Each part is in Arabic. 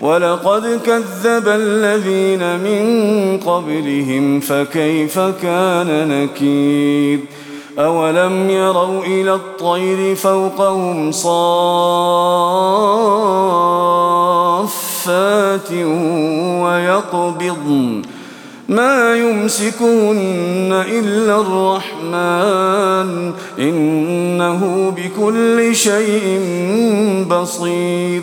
ولقد كذب الذين من قبلهم فكيف كان نكير أولم يروا إلى الطير فوقهم صافات ويقبضن ما يمسكهن إلا الرحمن إنه بكل شيء بصير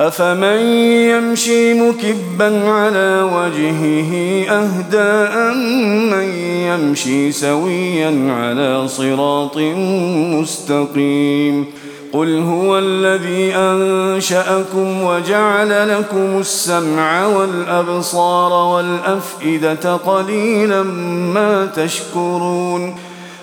أفمن يمشي مكبا على وجهه أهدى من يمشي سويا على صراط مستقيم قل هو الذي أنشأكم وجعل لكم السمع والأبصار والأفئدة قليلا ما تشكرون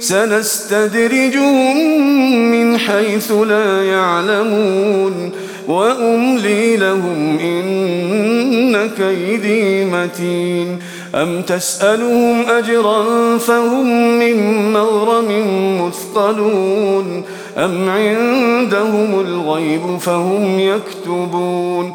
سنستدرجهم من حيث لا يعلمون وأملي لهم إن كيدي متين. أم تسألهم أجرا فهم من مغرم مثقلون. أم عندهم الغيب فهم يكتبون.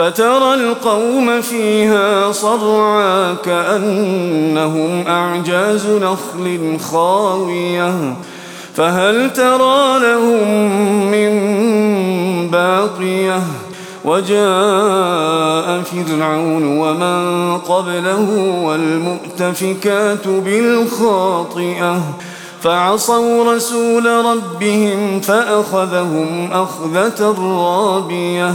فترى القوم فيها صرعا كأنهم أعجاز نخل خاوية فهل ترى لهم من باقية؟ وجاء فرعون ومن قبله والمؤتفكات بالخاطئة فعصوا رسول ربهم فأخذهم أخذة رابية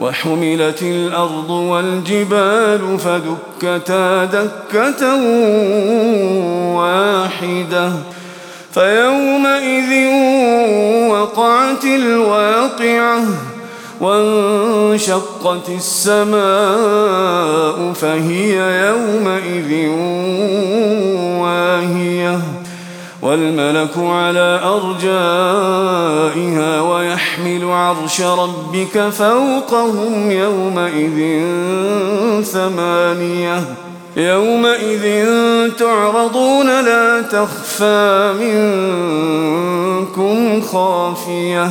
وحملت الأرض والجبال فدكتا دكة واحدة. فيومئذ وقعت الواقعة وانشقت السماء فهي يومئذ والملك على أرجائها ويحمل عرش ربك فوقهم يومئذ ثمانية. يومئذ تعرضون لا تخفى منكم خافية.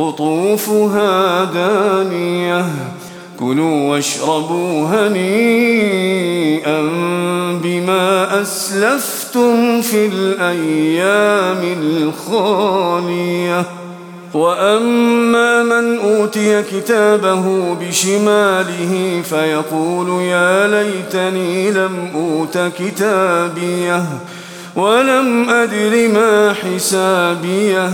قطوفها دانية. كلوا واشربوا هنيئا بما أسلفتم في الأيام الخالية. وأما من أوتي كتابه بشماله فيقول يا ليتني لم أوت كتابيه ولم أدر ما حسابيه.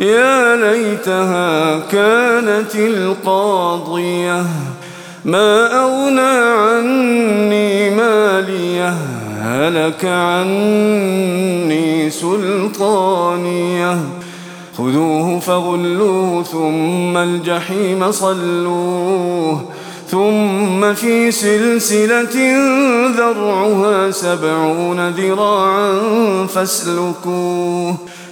يا ليتها كانت القاضية. ما أغنى عني مالية هلك عني سلطانية. خذوه فغلوه ثم الجحيم صلوه. ثم في سلسلة ذرعها سبعون ذراعا فاسلكوه.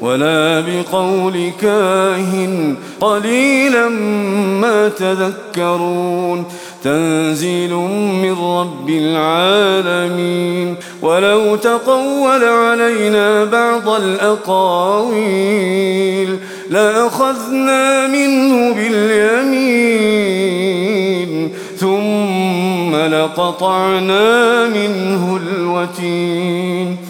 ولا بقول كاهن. قليلا ما تذكرون. تنزيل من رب العالمين. ولو تقول علينا بعض الأقاويل لأخذنا منه باليمين. ثم لقطعنا منه الوتين.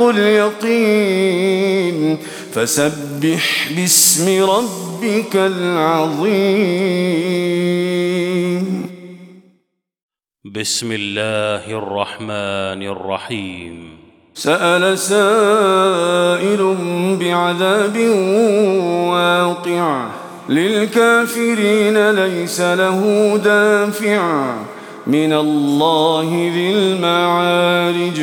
اليقين. فسبح باسم ربك العظيم. بسم الله الرحمن الرحيم. سأل سائل بعذاب واقع. للكافرين ليس له دافع. من الله ذي المعارج.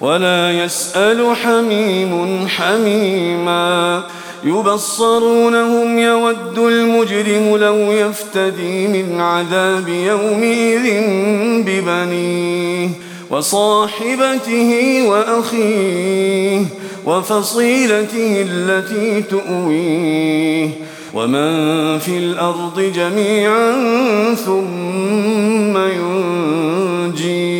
ولا يسأل حميم حميما. يبصرونهم يود المجرم لو يفتدي من عذاب يومئذ ببنيه وصاحبته وأخيه وفصيلته التي تؤويه. ومن في الأرض جميعا ثم ينجيه.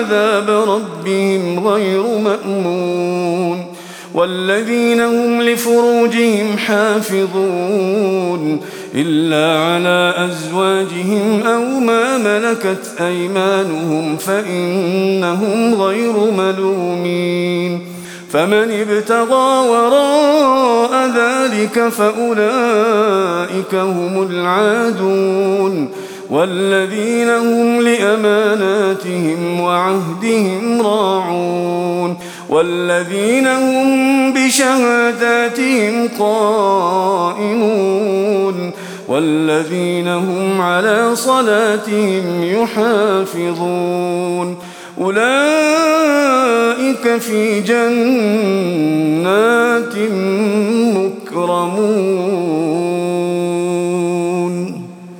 عذاب ربهم غير مأمون والذين هم لفروجهم حافظون إلا على أزواجهم أو ما ملكت أيمانهم فإنهم غير ملومين فمن ابتغى وراء ذلك فأولئك هم العادون والذين هم لأماناتهم وعهدهم راعون والذين هم بشهاداتهم قائمون والذين هم على صلاتهم يحافظون أولئك في جنات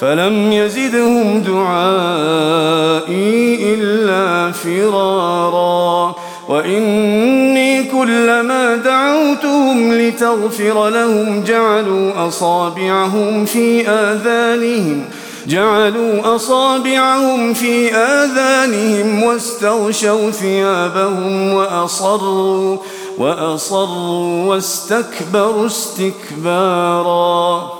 فلم يزدهم دعائي إلا فرارا. وإني كلما دعوتهم لتغفر لهم جعلوا أصابعهم في آذانهم جعلوا أصابعهم في آذانهم واستغشوا ثيابهم وأصروا وأصروا واستكبروا استكبارا.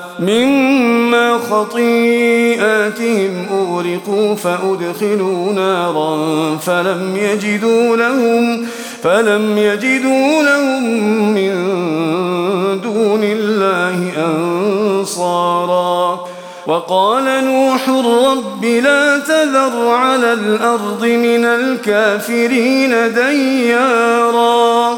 مما خطيئاتهم أغرقوا فأدخلوا نارا فلم يجدوا لهم فلم يجدوا لهم من دون الله أنصارا. وقال نوح رب لا تذر على الأرض من الكافرين ديارا.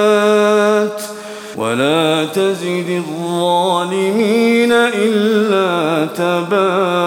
تزد الظالمين إلا تبارا